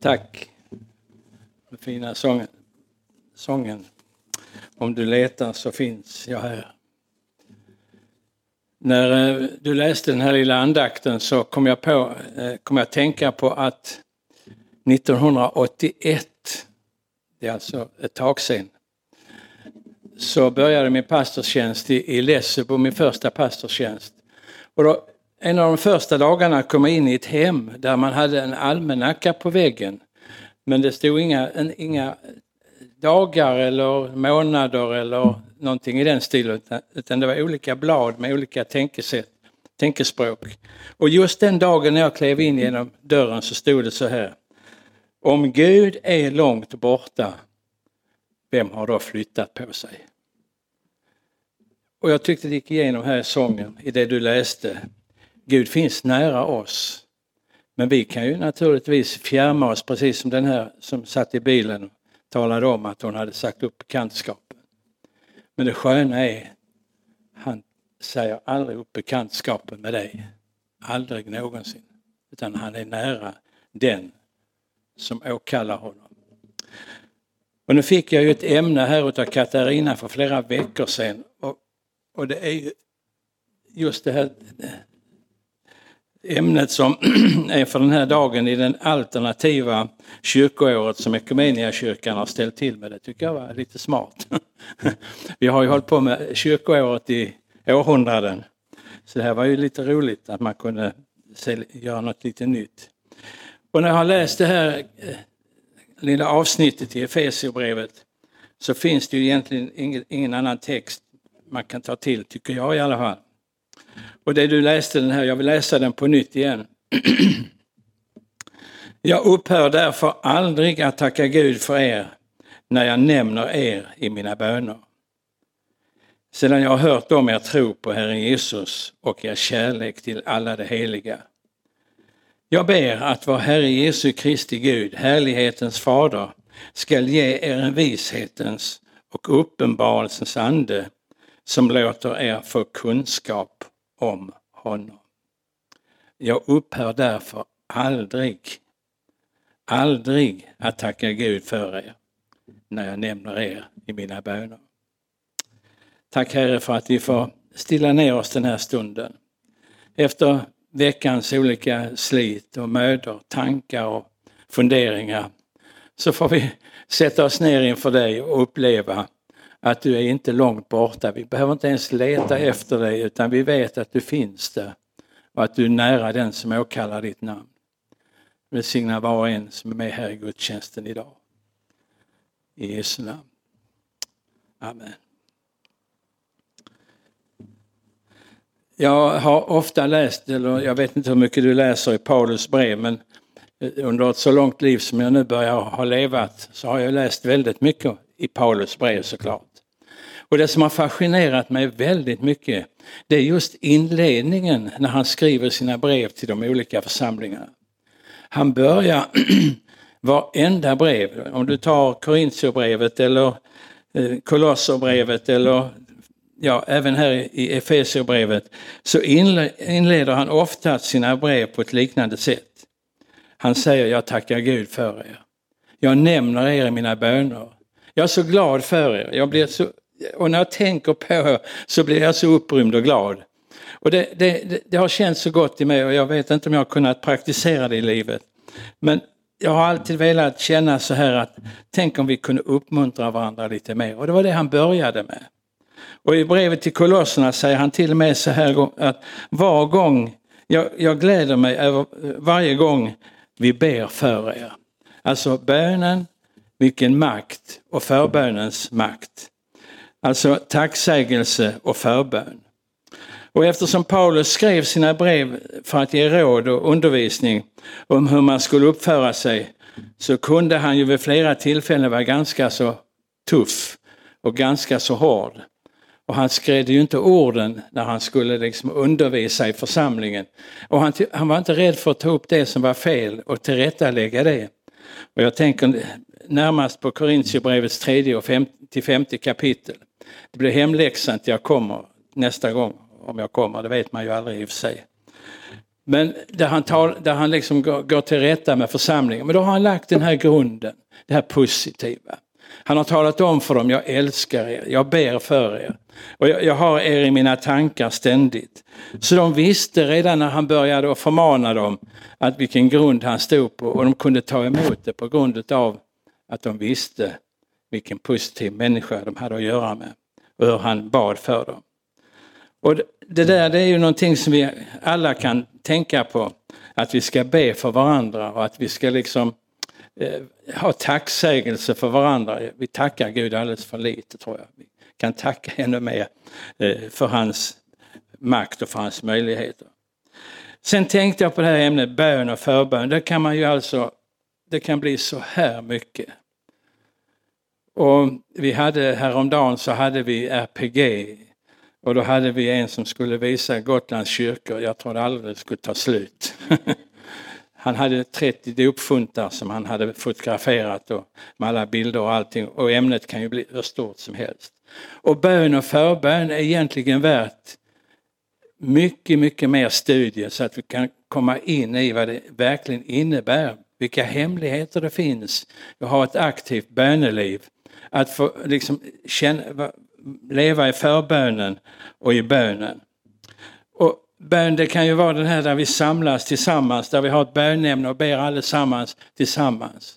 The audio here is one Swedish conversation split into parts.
Tack. Den fina sången. sången. Om du letar så finns jag här. När eh, du läste den här lilla andakten så kom jag, på, eh, kom jag att tänka på att 1981, det är alltså ett tag sedan, så började min pastorstjänst i, i Lessebo, min första pastorstjänst. Och då, en av de första dagarna kom jag in i ett hem där man hade en almanacka på väggen. Men det stod inga, en, inga dagar eller månader eller någonting i den stilen utan det var olika blad med olika tänkesätt, tänkespråk. Och just den dagen när jag klev in genom dörren så stod det så här. Om Gud är långt borta, vem har då flyttat på sig? Och jag tyckte det gick igenom här i sången, i det du läste. Gud finns nära oss. Men vi kan ju naturligtvis fjärma oss precis som den här som satt i bilen och talade om att hon hade sagt upp bekantskapen. Men det sköna är, han säger aldrig upp bekantskapen med dig. Aldrig någonsin. Utan han är nära den som åkallar honom. Och nu fick jag ju ett ämne här utav Katarina för flera veckor sedan. Och, och det är ju just det här ämnet som är för den här dagen i den alternativa kyrkoåret som Equmeniakyrkan har ställt till med. Det tycker jag var lite smart. Vi har ju hållit på med kyrkoåret i århundraden. Så det här var ju lite roligt att man kunde göra något lite nytt. Och när jag har läst det här eh, lilla avsnittet i Efesierbrevet så finns det ju egentligen ingen annan text man kan ta till, tycker jag i alla fall. Och det du läste den här, jag vill läsa den på nytt igen. Jag upphör därför aldrig att tacka Gud för er när jag nämner er i mina böner. Sedan jag har hört om er tro på Herren Jesus och er kärlek till alla de heliga. Jag ber att vår Herre Jesu Kristi Gud, härlighetens fader, skall ge er en vishetens och uppenbarelsens ande som låter er få kunskap om honom. Jag upphör därför aldrig, aldrig att tacka Gud för er när jag nämner er i mina böner. Tack Herre för att vi får stilla ner oss den här stunden. Efter veckans olika slit och mödor, tankar och funderingar så får vi sätta oss ner inför dig och uppleva att du är inte långt borta. Vi behöver inte ens leta efter dig utan vi vet att du finns där och att du är nära den som åkallar ditt namn. Välsigna var och en som är med här i gudstjänsten idag. I Jesu namn. Amen. Jag har ofta läst, eller jag vet inte hur mycket du läser i Paulus brev, men under ett så långt liv som jag nu börjar ha levat så har jag läst väldigt mycket i Paulus brev såklart. Och det som har fascinerat mig väldigt mycket det är just inledningen när han skriver sina brev till de olika församlingarna. Han börjar varenda brev, om du tar Korintierbrevet eller eh, Kolosserbrevet eller ja, även här i Efesierbrevet så inleder han ofta sina brev på ett liknande sätt. Han säger jag tackar Gud för er. Jag nämner er i mina böner. Jag är så glad för er. Jag blir så, och när jag tänker på er så blir jag så upprymd och glad. Och det, det, det, har känts så gott i mig och jag vet inte om jag har kunnat praktisera det i livet. Men jag har alltid velat känna så här att tänk om vi kunde uppmuntra varandra lite mer. Och det var det han började med. Och i brevet till kolosserna säger han till och med så här att var gång, jag, jag gläder mig över varje gång vi ber för er. Alltså bönen, vilken makt och förbönens makt. Alltså tacksägelse och förbön. Och eftersom Paulus skrev sina brev för att ge råd och undervisning om hur man skulle uppföra sig så kunde han ju vid flera tillfällen vara ganska så tuff och ganska så hård. Och han skrev ju inte orden när han skulle liksom undervisa i församlingen. Och han, han var inte rädd för att ta upp det som var fel och tillrättalägga det. Och jag tänker närmast på Korintierbrevets tredje och femte, femte kapitel. Det blir hemläxan till jag kommer nästa gång, om jag kommer, det vet man ju aldrig i och för sig. Men där han, tal, där han liksom går, går till rätta med församlingen. Men då har han lagt den här grunden, det här positiva. Han har talat om för dem, jag älskar er, jag ber för er. Och jag, jag, har er i mina tankar ständigt. Så de visste redan när han började att förmana dem att vilken grund han stod på och de kunde ta emot det på grund av att de visste vilken positiv människa de hade att göra med och hur han bad för dem. Och det där det är ju någonting som vi alla kan tänka på, att vi ska be för varandra och att vi ska liksom Eh, ha tacksägelse för varandra. Vi tackar Gud alldeles för lite tror jag. Vi kan tacka ännu mer eh, för hans makt och för hans möjligheter. Sen tänkte jag på det här ämnet bön och förbön. Det kan man ju alltså, det kan bli så här mycket. Och vi hade häromdagen så hade vi RPG och då hade vi en som skulle visa Gotlands kyrkor. Jag trodde aldrig det skulle ta slut. Han hade 30 dopfuntar som han hade fotograferat och med alla bilder och allting och ämnet kan ju bli hur stort som helst. Och bön och förbön är egentligen värt mycket, mycket mer studier så att vi kan komma in i vad det verkligen innebär, vilka hemligheter det finns att ha ett aktivt böneliv. Att få liksom känna, leva i förbönen och i bönen. Bön det kan ju vara den här där vi samlas tillsammans, där vi har ett bönämne och ber allesammans tillsammans.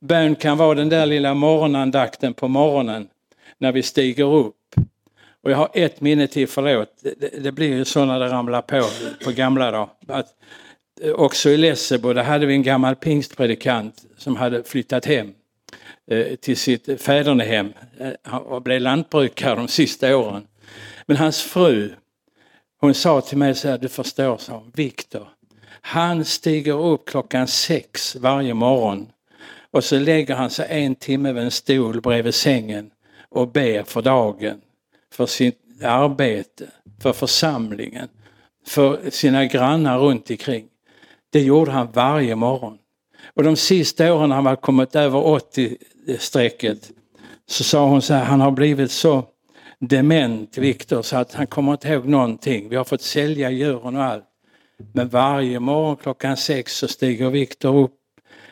Bön kan vara den där lilla morgonandakten på morgonen när vi stiger upp. Och jag har ett minne till, förlåt, det, det blir ju så när det ramlar på på gamla dagar. Att eh, också i Lessebo, där hade vi en gammal pingstpredikant som hade flyttat hem eh, till sitt fädernehem eh, och blev lantbrukare de sista åren. Men hans fru, hon sa till mig så här, du förstår, sa hon, Viktor, han stiger upp klockan sex varje morgon och så lägger han sig en timme vid en stol bredvid sängen och ber för dagen, för sitt arbete, för församlingen, för sina grannar runt omkring. Det gjorde han varje morgon. Och de sista åren han var kommit över 80-strecket så sa hon så här, han har blivit så dement, Viktor, så att han kommer inte ihåg någonting. Vi har fått sälja djuren och allt. Men varje morgon klockan sex så stiger Viktor upp,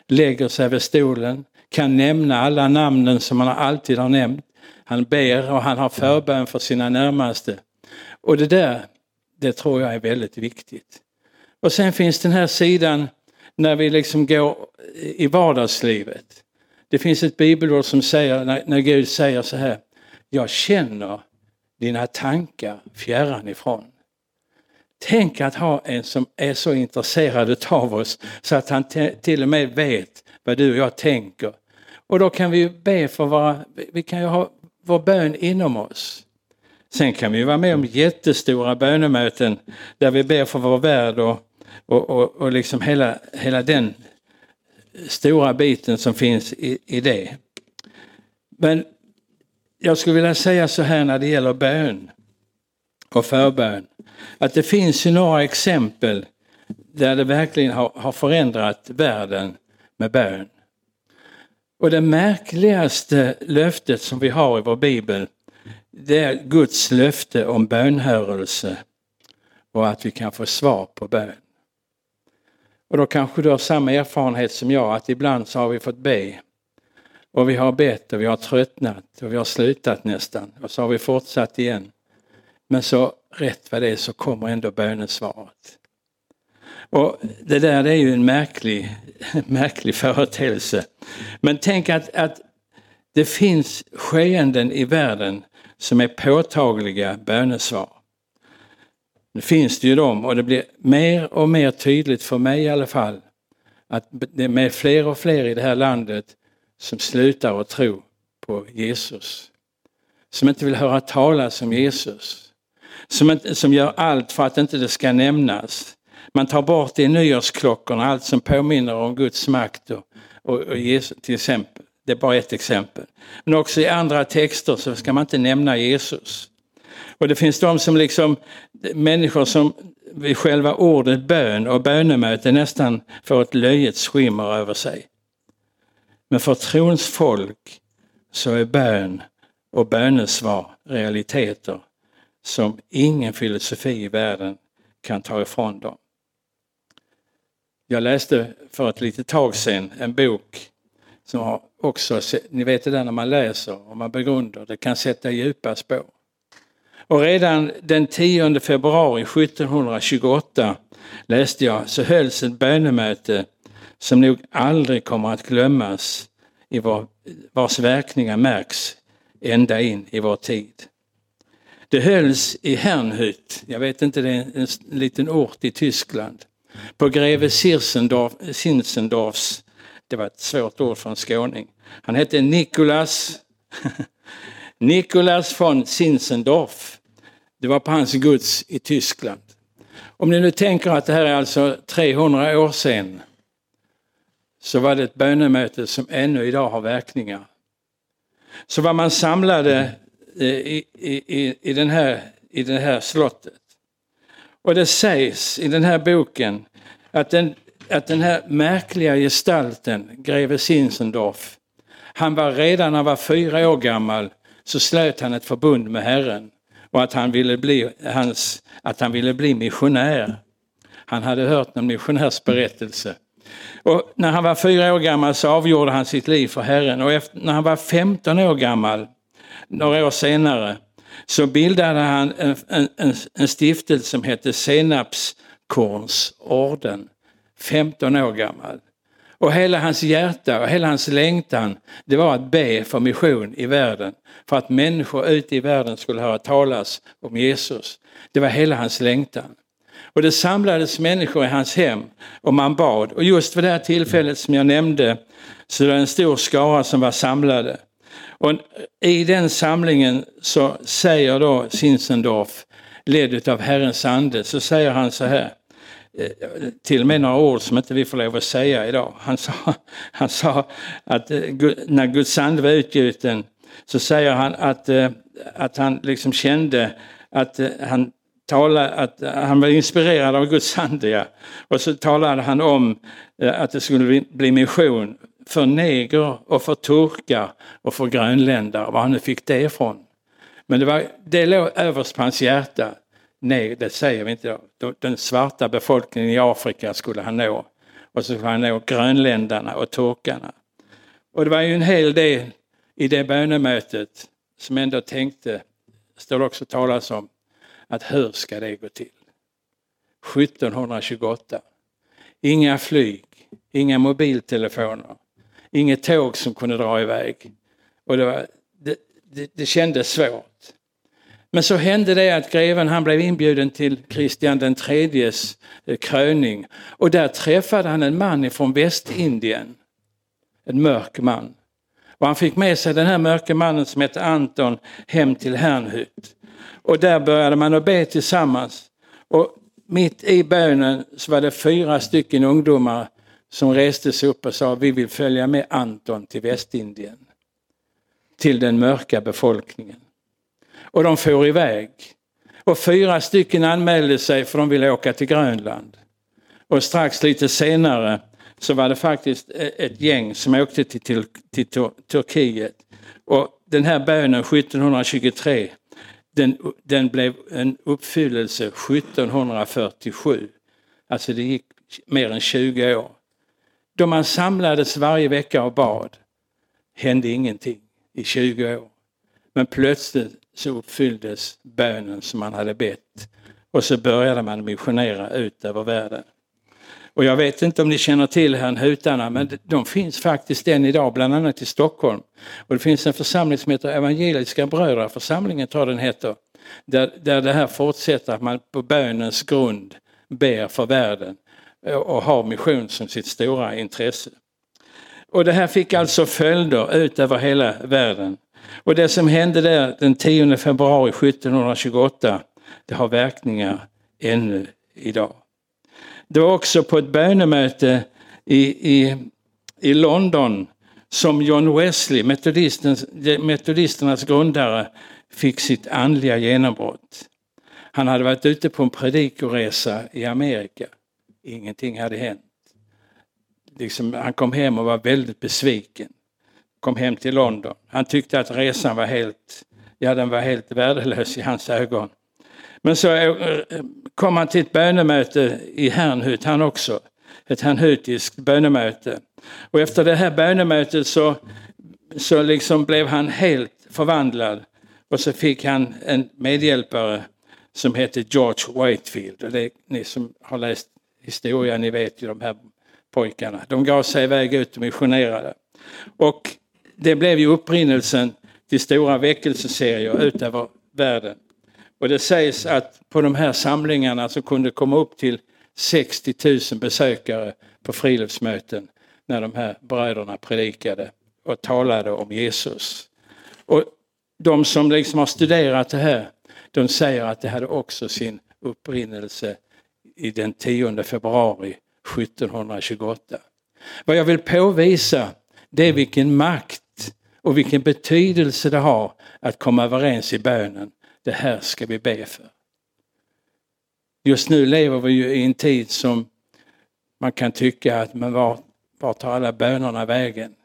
lägger sig vid stolen, kan nämna alla namnen som han alltid har nämnt. Han ber och han har förbön för sina närmaste. Och det där, det tror jag är väldigt viktigt. Och sen finns den här sidan när vi liksom går i vardagslivet. Det finns ett bibelord som säger, när, Gud säger så här, jag känner dina tankar fjärran ifrån. Tänk att ha en som är så intresserad av oss så att han till och med vet vad du och jag tänker. Och då kan vi ju be för våra, vi kan ju ha vår bön inom oss. Sen kan vi vara med om jättestora bönemöten där vi ber för vår värld och, och, och, och liksom hela, hela den stora biten som finns i, i det. Men jag skulle vilja säga så här när det gäller bön och förbön. Att det finns ju några exempel där det verkligen har, har förändrat världen med bön. Och det märkligaste löftet som vi har i vår bibel det är Guds löfte om bönhörelse och att vi kan få svar på bön. Och då kanske du har samma erfarenhet som jag att ibland så har vi fått be och vi har bett och vi har tröttnat och vi har slutat nästan och så har vi fortsatt igen. Men så rätt vad det är så kommer ändå bönesvaret. Och det där det är ju en märklig, märklig företeelse. Men tänk att, att det finns skeenden i världen som är påtagliga bönesvar. Nu finns det ju dem och det blir mer och mer tydligt för mig i alla fall att det är fler och fler i det här landet som slutar att tro på Jesus. Som inte vill höra talas om Jesus. Som, inte, som gör allt för att inte det ska nämnas. Man tar bort i nyårsklockorna allt som påminner om Guds makt och, och, och Jesus till exempel. Det är bara ett exempel. Men också i andra texter så ska man inte nämna Jesus. Och det finns de som liksom, människor som vid själva ordet bön och bönemöte nästan får ett löjets skimmer över sig. Men för trons folk så är bön och bönesvar realiteter som ingen filosofi i världen kan ta ifrån dem. Jag läste för ett litet tag sedan en bok som har också, ni vet det där när man läser och man begrundar, det kan sätta djupa spår. Och redan den 10 februari 1728 läste jag så hölls ett bönemöte som nog aldrig kommer att glömmas i vår, vars verkningar märks ända in i vår tid. Det hölls i Hernhut, jag vet inte, det är en, liten ort i Tyskland, på greve Sinsendorfs, det var ett svårt ord för en skåning, han hette Nikolas Nikolas von Sinsendorf. Det var på hans gods i Tyskland. Om ni nu tänker att det här är alltså 300 år sedan så var det ett bönemöte som ännu idag har verkningar. Så var man samlade eh, i, i, i, den här, i det här slottet. Och det sägs i den här boken att den, att den här märkliga gestalten, greve Sinsendorf, han var redan när han var fyra år gammal så slöt han ett förbund med Herren och att han ville bli, hans, att han ville bli missionär. Han hade hört någon missionärsberättelse. Och när han var fyra år gammal så avgjorde han sitt liv för Herren och efter, när han var 15 år gammal, några år senare, så bildade han en, en, en stiftelse som hette Senapskornsorden. 15 år gammal. Och hela hans hjärta och hela hans längtan, det var att be för mission i världen. För att människor ute i världen skulle höra talas om Jesus. Det var hela hans längtan. Och det samlades människor i hans hem och man bad. Och just vid det här tillfället som jag nämnde så var det en stor skara som var samlade. Och i den samlingen så säger då Sinsendorf, ledd av Herrens ande, så säger han så här. Eh, till och med några ord som inte vi får lov att säga idag. Han sa, han sa att eh, när Guds ande var utgjuten så säger han att, eh, att han liksom kände att han talade, att eh, han var inspirerad av Guds ande. Ja. Och så talade han om eh, att det skulle bli mission för neger och för turkar och för grönländare, var han nu fick det ifrån. Men det, var, det låg överst på hans hjärta nej, det säger vi inte. Den svarta befolkningen i Afrika skulle han nå. Och så skulle han nå grönländarna och turkarna. Och det var ju en hel del i det bönemötet som ändå tänkte, står det också talas om, att hur ska det gå till? 1728. Inga flyg, inga mobiltelefoner, inget tåg som kunde dra iväg. Och det, var, det, det, det kändes svårt. Men så hände det att greven han blev inbjuden till Kristian den tredjes eh, kröning och där träffade han en man från Västindien. En mörk man. Och han fick med sig den här mörke mannen som hette Anton hem till Hernhut. Och där började man att be tillsammans. Och mitt i bönen så var det fyra stycken ungdomar som reste sig upp och sa vi vill följa med Anton till Västindien. Till den mörka befolkningen och de for iväg. Och fyra stycken anmälde sig för de ville åka till Grönland. Och strax lite senare så var det faktiskt e-, ett gäng som åkte till, till, till Turkiet. Och den här bönen 1723 den, den blev en uppfyllelse 1747. Alltså det gick mer än 20 år. Då man samlades varje vecka och bad hände ingenting i 20 år. Men plötsligt så uppfylldes bönen som man hade bett. Och så började man missionera ut över världen. Och jag vet inte om ni känner till Hutarna, men de finns faktiskt än idag, bland annat i Stockholm. Och det finns en församling som heter Evangeliska brödraförsamlingen, tror den heter. Där, där det här fortsätter, att man på bönens grund ber för världen och har mission som sitt stora intresse. Och det här fick alltså följder ut över hela världen. Och det som hände där den 10 februari 1728, det har verkningar ännu idag. Det var också på ett bönemöte i, i, i London som John Wesley, metodisternas grundare, fick sitt andliga genombrott. Han hade varit ute på en predikoresa i Amerika. Ingenting hade hänt. Liksom, han kom hem och var väldigt besviken kom hem till London. Han tyckte att resan var helt, ja den var helt värdelös i hans ögon. Men så eh, kom han till ett bönemöte i Hernhut han också. ett hernhutiskt bönemöte. Och efter det här bönemötet så, så liksom blev han helt förvandlad. Och så fick han en medhjälpare som hette George Whitefield. Och det, ni som har läst historia, ni vet ju de här pojkarna. De gav sig iväg ut och missionerade. Och det blev ju upprinnelsen till stora väckelseserier ut över världen. Och det sägs att på de här samlingarna så kunde komma upp till 60 000 besökare på friluftsmöten när de här bröderna predikade och talade om Jesus. Och de som liksom har studerat det här, de säger att det hade också sin upprinnelse i den 10 februari 1728. Vad jag vill påvisa det är vilken makt och vilken betydelse det har att komma överens i bönen. Det här ska vi be för. Just nu lever vi ju i en tid som man kan tycka att men var, var tar alla bönerna vägen?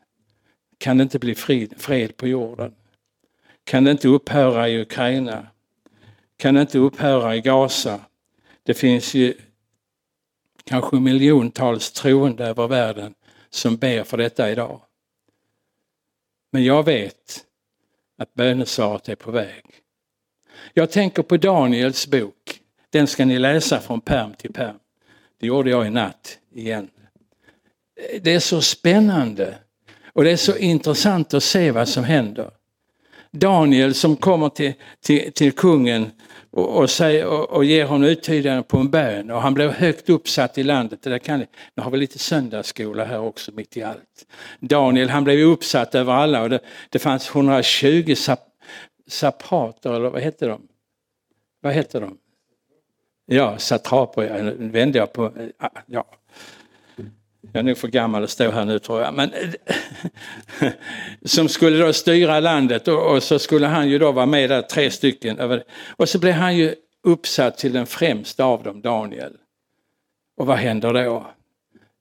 Kan det inte bli fred, fred på jorden? Kan det inte upphöra i Ukraina? Kan det inte upphöra i Gaza? Det finns ju kanske miljontals troende över världen som ber för detta idag. Men jag vet att bönesvaret är på väg. Jag tänker på Daniels bok. Den ska ni läsa från perm till perm. Det gjorde jag i natt igen. Det är så spännande och det är så intressant att se vad som händer. Daniel som kommer till, till, till kungen och, och, säger, och, och ger honom uttydande på en bön och han blev högt uppsatt i landet. Det kan, nu har vi lite söndagsskola här också mitt i allt. Daniel han blev uppsatt över alla och det, det fanns 120 sap, eller vad heter de? Vad heter de? Ja, satraper, ja, nu vände jag på, eh, ah, ja. Jag är nog för gammal att stå här nu tror jag. Men, eh, som skulle då styra landet och, och, så skulle han ju då vara med där, tre stycken. Och så blev han ju uppsatt till den främsta av dem, Daniel. Och vad händer då?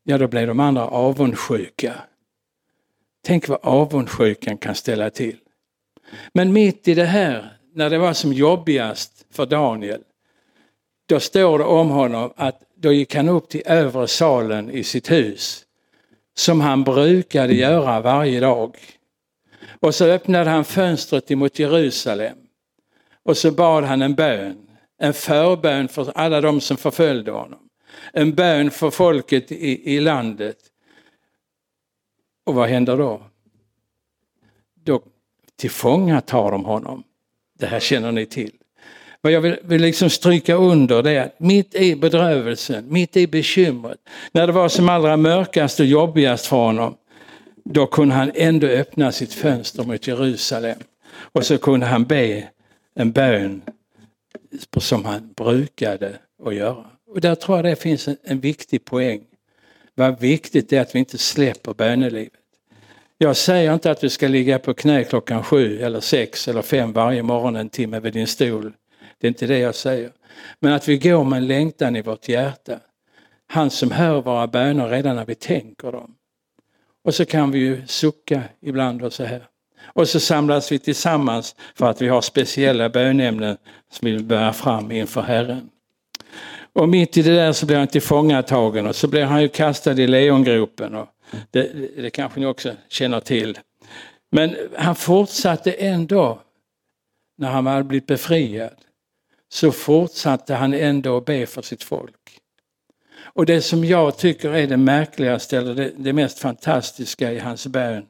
Ja, då blev de andra avundsjuka. Tänk vad avundsjukan kan ställa till. Men mitt i det här, när det var som jobbigast för Daniel, då står det om honom att då gick han upp till övre salen i sitt hus som han brukade göra varje dag. Och så öppnade han fönstret emot Jerusalem och så bad han en bön, en förbön för alla de som förföljde honom. En bön för folket i, i landet. Och vad händer då? Då tillfångatar de honom. Det här känner ni till. Vad jag vill, vill liksom stryka under det är att mitt i bedrövelsen, mitt i bekymret, när det var som allra mörkast och jobbigast för honom, då kunde han ändå öppna sitt fönster mot Jerusalem. Och så kunde han be en bön som han brukade att göra. Och där tror jag det finns en, en viktig poäng. Vad viktigt det är att vi inte släpper bönelivet. Jag säger inte att du ska ligga på knä klockan sju eller sex eller fem varje morgon en timme vid din stol. Det är inte det jag säger. Men att vi går med en längtan i vårt hjärta. Han som hör våra böner redan när vi tänker dem. Och så kan vi ju sucka ibland och så här. Och så samlas vi tillsammans för att vi har speciella bönämnen som vi vill bära fram inför Herren. Och mitt i det där så blir han tillfångatagen och så blir han ju kastad i lejongropen. Och det, det kanske ni också känner till. Men han fortsatte ändå när han hade blivit befriad så fortsatte han ändå att be för sitt folk. Och det som jag tycker är det märkligaste eller det, det, mest fantastiska i hans bön,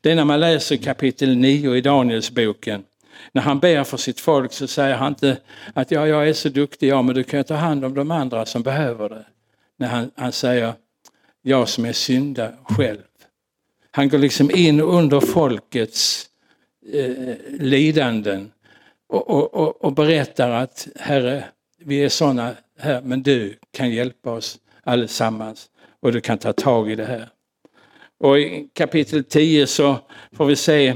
det är när man läser kapitel 9 i Danielsboken. När han ber för sitt folk så säger han inte att ja, jag är så duktig, ja men du kan ta hand om de andra som behöver det. När han, han säger, jag som är synda själv. Han går liksom in under folkets eh, lidanden och, och, och, och berättar att Herre, vi är sådana här, men du kan hjälpa oss allesammans och du kan ta tag i det här. Och i kapitel 10 så får vi se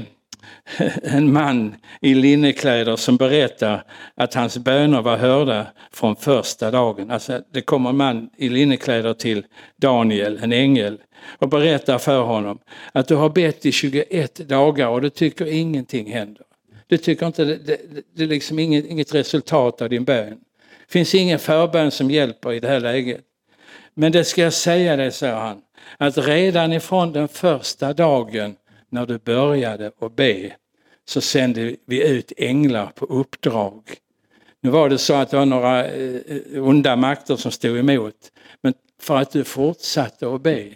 en man i linnekläder som berättar att hans böner var hörda från första dagen. Alltså det kommer en man i linnekläder till Daniel, en ängel, och berättar för honom att du har bett i 21 dagar och du tycker ingenting händer. Du tycker inte det, det, det är liksom inget, inget resultat av din bön. Det finns ingen förbön som hjälper i det här läget. Men det ska jag säga dig, säger han, att redan ifrån den första dagen när du började att be så sände vi ut änglar på uppdrag. Nu var det så att det var några eh, onda makter som stod emot. Men för att du fortsatte att be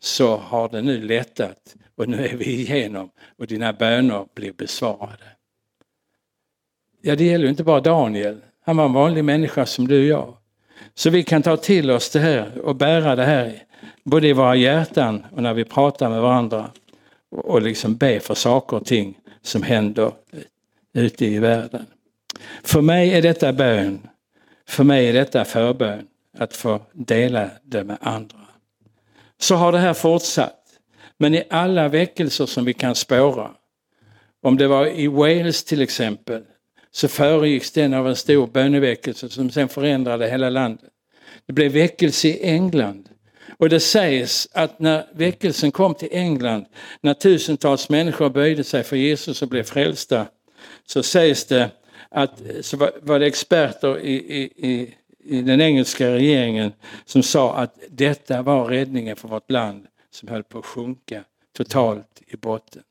så har det nu lättat och nu är vi igenom och dina böner blir besvarade. Ja, det gäller inte bara Daniel. Han var en vanlig människa som du och jag. Så vi kan ta till oss det här och bära det här både i våra hjärtan och när vi pratar med varandra och liksom be för saker och ting som händer ute i världen. För mig är detta bön. För mig är detta förbön. Att få dela det med andra. Så har det här fortsatt. Men i alla väckelser som vi kan spåra. Om det var i Wales till exempel så föregicks den av en stor böneväckelse som sen förändrade hela landet. Det blev väckelse i England. Och det sägs att när väckelsen kom till England, när tusentals människor böjde sig för Jesus och blev frälsta, så sägs det att så var det experter i, i, i, i den engelska regeringen som sa att detta var räddningen för vårt land som höll på att sjunka totalt i botten.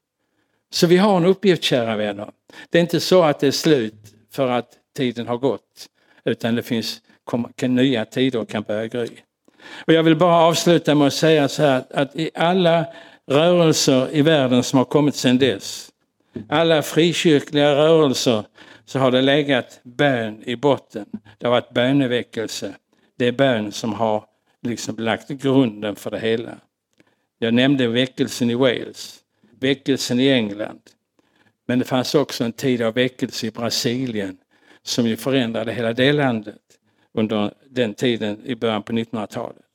Så vi har en uppgift kära vänner. Det är inte så att det är slut för att tiden har gått utan det finns kan, nya tider kan börja gry. Och jag vill bara avsluta med att säga så här att i alla rörelser i världen som har kommit sedan dess, alla frikyrkliga rörelser så har det legat bön i botten. Det har varit böneväckelse. Det är bön som har liksom lagt grunden för det hela. Jag nämnde väckelsen i Wales, väckelsen i England. Men det fanns också en tid av väckelse i Brasilien som ju förändrade hela det landet under den tiden i början på 1900-talet.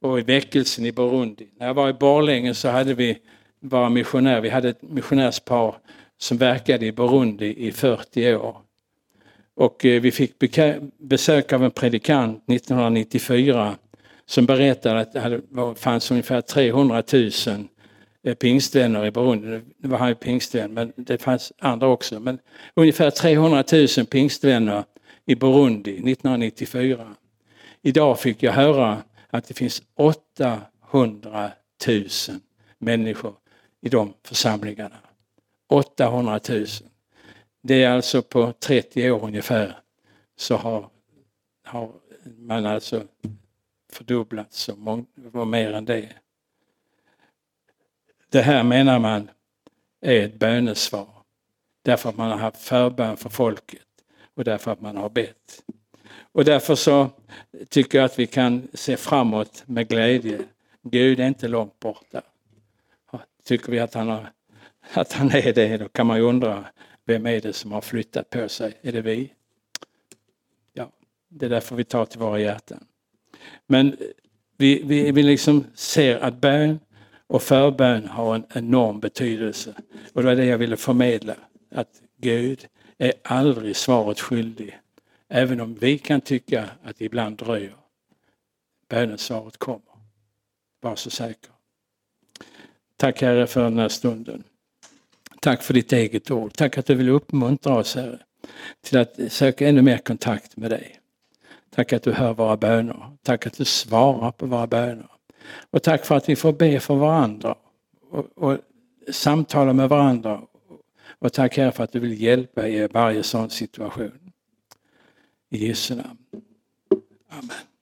Och i väckelsen i Burundi. När jag var i Borlänge så hade vi var missionär. Vi hade ett missionärspar som verkade i Burundi i 40 år. Och eh, vi fick besök av en predikant 1994 som berättade att det fanns ungefär 300 000 eh, pingstvänner i Burundi. Nu var han ju pingstvän, men det fanns andra också. Men ungefär 300 000 pingstvänner i Burundi 1994. Idag fick jag höra att det finns 800 000 människor i de församlingarna. 800 000. Det är alltså på 30 år ungefär så har, har man alltså fördubblats och mer än det. Det här menar man är ett bönesvar. Därför att man har haft förbön för folket och därför att man har bett. Och därför så tycker jag att vi kan se framåt med glädje. Gud är inte långt borta. Tycker vi att han, har, att han är det, då kan man ju undra vem är det som har flyttat på sig? Är det vi? Ja, det är därför vi tar till våra hjärtan. Men vi, vi, vi liksom ser att bön och förbön har en enorm betydelse. Och det var det jag ville förmedla. Att Gud är aldrig svaret skyldig. Även om vi kan tycka att det ibland dröjer. Bönesvaret kommer. Var så säker. Tack Herre för den här stunden. Tack för ditt eget ord. Tack att du vill uppmuntra oss Herre till att söka ännu mer kontakt med dig. Tack att du hör våra böner. Tack att du svarar på våra böner. Och tack för att vi får be för varandra och, och samtala med varandra. Och tack Herre för att du vill hjälpa i varje sån situation. I Jesu namn. Amen.